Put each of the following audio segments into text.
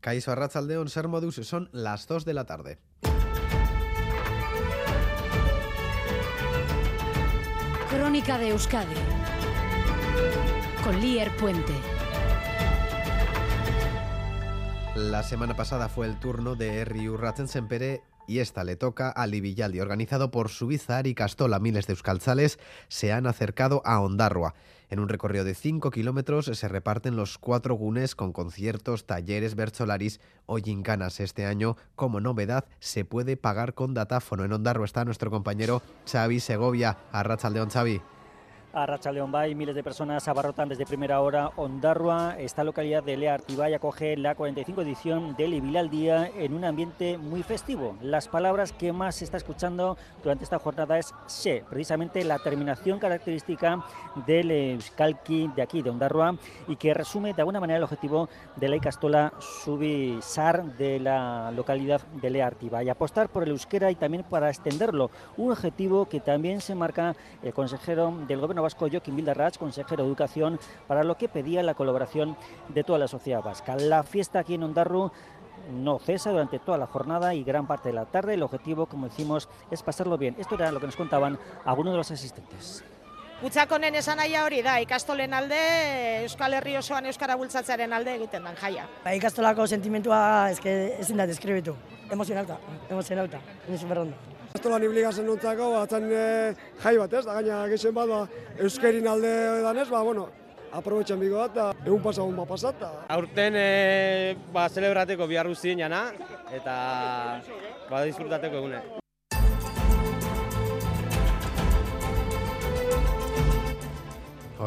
Caiso Arrachaldeón, Ser Modus, son las 2 de la tarde. Crónica de Euskadi con Lier Puente. La semana pasada fue el turno de Riu Sempere y esta le toca a Livillaldi. Organizado por Subizar y Castola, miles de euskaltzales se han acercado a Ondarroa. En un recorrido de 5 kilómetros se reparten los cuatro gunes con conciertos, talleres, bercholaris o gincanas. Este año, como novedad, se puede pagar con datáfono. En Ondarroa está nuestro compañero Xavi Segovia. Arrachaldeón, Xavi. A Racha León Bay, miles de personas abarrotan desde primera hora Ondarrua. Esta localidad de Lea Artibay acoge la 45 edición del Ibil al Día en un ambiente muy festivo. Las palabras que más se está escuchando durante esta jornada es se, precisamente la terminación característica del Euskalki de aquí, de Ondarrua, y que resume de alguna manera el objetivo de la Icastola Subisar de la localidad de Lea Artibay. Apostar por el euskera y también para extenderlo, un objetivo que también se marca el consejero del Gobierno vasco, Joaquín Vildarrach, consejero de Educación, para lo que pedía la colaboración de toda la sociedad vasca. La fiesta aquí en Ondarru no cesa durante toda la jornada y gran parte de la tarde. El objetivo, como decimos, es pasarlo bien. Esto era lo que nos contaban algunos de los asistentes. Gutxakonen esan nahia hori da, ikastolen alde, Euskal Herri osoan Euskara bultzatzearen alde egiten dan jaia. Ba, ikastolako sentimentua eske ezin da deskribitu. Emozionalta, emozionalta, ni superondo. Estolan ibligazen nuntzako, batzen e, jai bat ez, da gaina gexen bat, ba, euskerin alde edan ez, ba, bueno, aprobetxan bigo bat, eta egun pasagun bat pasat. Aurten e, ba, celebrateko bihar guztien jana, eta ba, disfrutateko egune.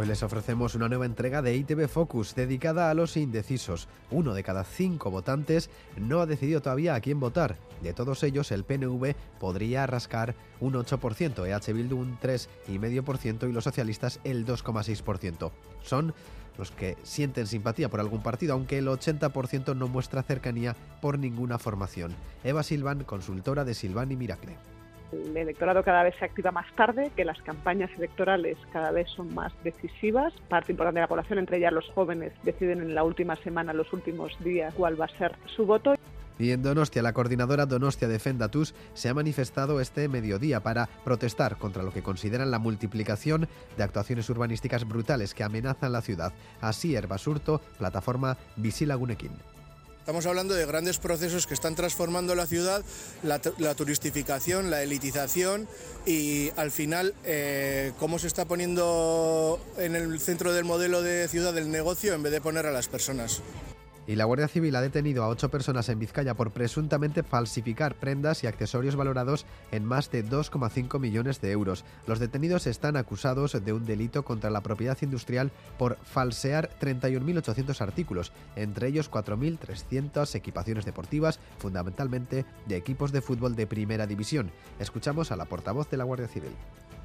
Hoy les ofrecemos una nueva entrega de ITV Focus dedicada a los indecisos. Uno de cada cinco votantes no ha decidido todavía a quién votar. De todos ellos, el PNV podría rascar un 8%, EH Bildu un 3,5% y los socialistas el 2,6%. Son los que sienten simpatía por algún partido, aunque el 80% no muestra cercanía por ninguna formación. Eva Silvan, consultora de Silvan y Miracle el electorado cada vez se activa más tarde, que las campañas electorales cada vez son más decisivas. Parte importante de la población, entre ellas los jóvenes, deciden en la última semana, los últimos días, cuál va a ser su voto. Y en Donostia, la coordinadora Donostia Defendatus se ha manifestado este mediodía para protestar contra lo que consideran la multiplicación de actuaciones urbanísticas brutales que amenazan la ciudad. Así, Herbasurto, plataforma Visilagunequín. Estamos hablando de grandes procesos que están transformando la ciudad, la, turistificación, la elitización y al final eh, cómo se está poniendo en el centro del modelo de ciudad del negocio en vez de poner a las personas. Y la Guardia Civil ha detenido a ocho personas en Vizcaya por presuntamente falsificar prendas y accesorios valorados en más de 2,5 millones de euros. Los detenidos están acusados de un delito contra la propiedad industrial por falsear 31.800 artículos, entre ellos 4.300 equipaciones deportivas, fundamentalmente de equipos de fútbol de primera división. Escuchamos a la portavoz de la Guardia Civil.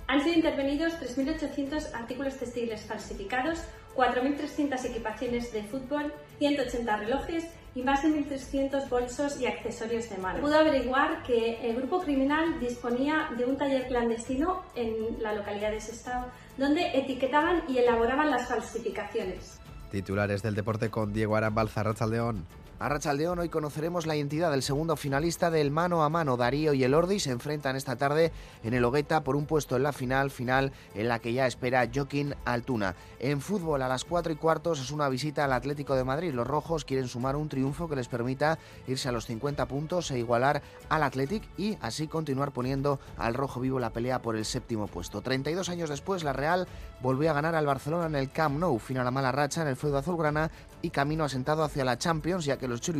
Han sido intervenidos 3.800 artículos textiles falsificados, 4.300 equipaciones de fútbol, 180 relojes y más de 1.300 bolsos y accesorios de mano. Pudo averiguar que el grupo criminal disponía de un taller clandestino en la localidad de Sestao, donde etiquetaban y elaboraban las falsificaciones. Titulares del deporte con Diego Arambalza, León. A Rachaldeón hoy conoceremos la identidad del segundo finalista del mano a mano. Darío y Elordi se enfrentan esta tarde en el Hogueta por un puesto en la final, final en la que ya espera Joaquín Altuna. En fútbol a las 4 y cuartos es una visita al Atlético de Madrid. Los rojos quieren sumar un triunfo que les permita irse a los 50 puntos e igualar al Athletic y así continuar poniendo al rojo vivo la pelea por el séptimo puesto. 32 años después, la Real volvió a ganar al Barcelona en el Camp Nou. Final a mala racha en el feudo azulgrana y camino asentado hacia la Champions, ya que los Churi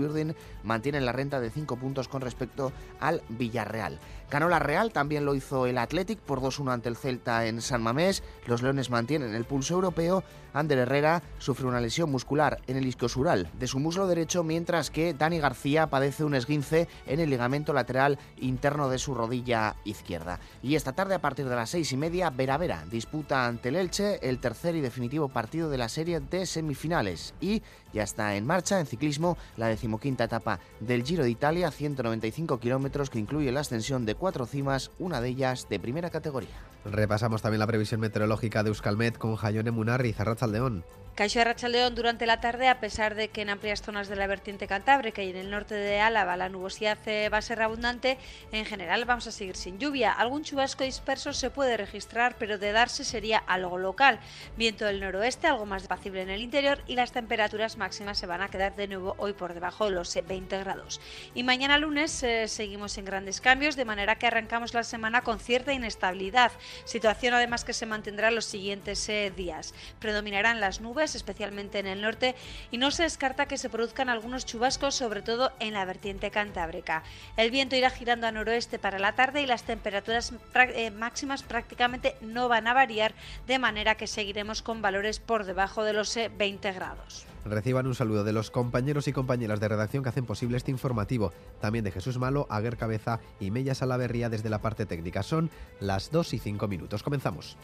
mantienen la renta de 5 puntos con respecto al Villarreal. Ganó la Real, también lo hizo el Athletic por 2-1 ante el Celta en San Mamés. Los Leones mantienen el pulso europeo. Ander Herrera sufre una lesión muscular en el isquiosural de su muslo derecho, mientras que Dani García padece un esguince en el ligamento lateral interno de su rodilla izquierda. Y esta tarde, a partir de las seis y media, Vera Vera disputa ante el Elche el tercer y definitivo partido de la serie de semifinales. Y ya está en marcha en ciclismo la decimoquinta etapa del Giro de Italia, 195 kilómetros que incluye la ascensión de cuatro cimas, una de ellas de primera categoría. Repasamos también la previsión meteorológica de Euskalmet con Jayone Munarri y Zarratzaldeón. Caixo Arrachaldeón durante la tarde, a pesar de que en amplias zonas de la vertiente cantábrica y en el norte de Álava la nubosidad eh, va a ser abundante, en general vamos a seguir sin lluvia. Algún chubasco disperso se puede registrar, pero de darse sería algo local. Viento del noroeste, algo más apacible en el interior y las temperaturas máximas se van a quedar de nuevo hoy por debajo de los 20 eh, grados. Y mañana lunes eh, seguimos en grandes cambios, de manera que arrancamos la semana con cierta inestabilidad, situación además que se mantendrá los siguientes días. Predominarán las nubes especialmente en el norte, y no se descarta que se produzcan algunos chubascos, sobre todo en la vertiente cantábrica. El viento irá girando a noroeste para la tarde y las temperaturas eh, máximas prácticamente no van a variar, de manera que seguiremos con valores por debajo de los 20 eh, grados. Reciban un saludo de los compañeros y compañeras de redacción que hacen posible este informativo, también de Jesús Malo, Aguer Cabeza y Mella Salaverría desde la parte técnica. Son las 2 y 5 minutos. Comenzamos.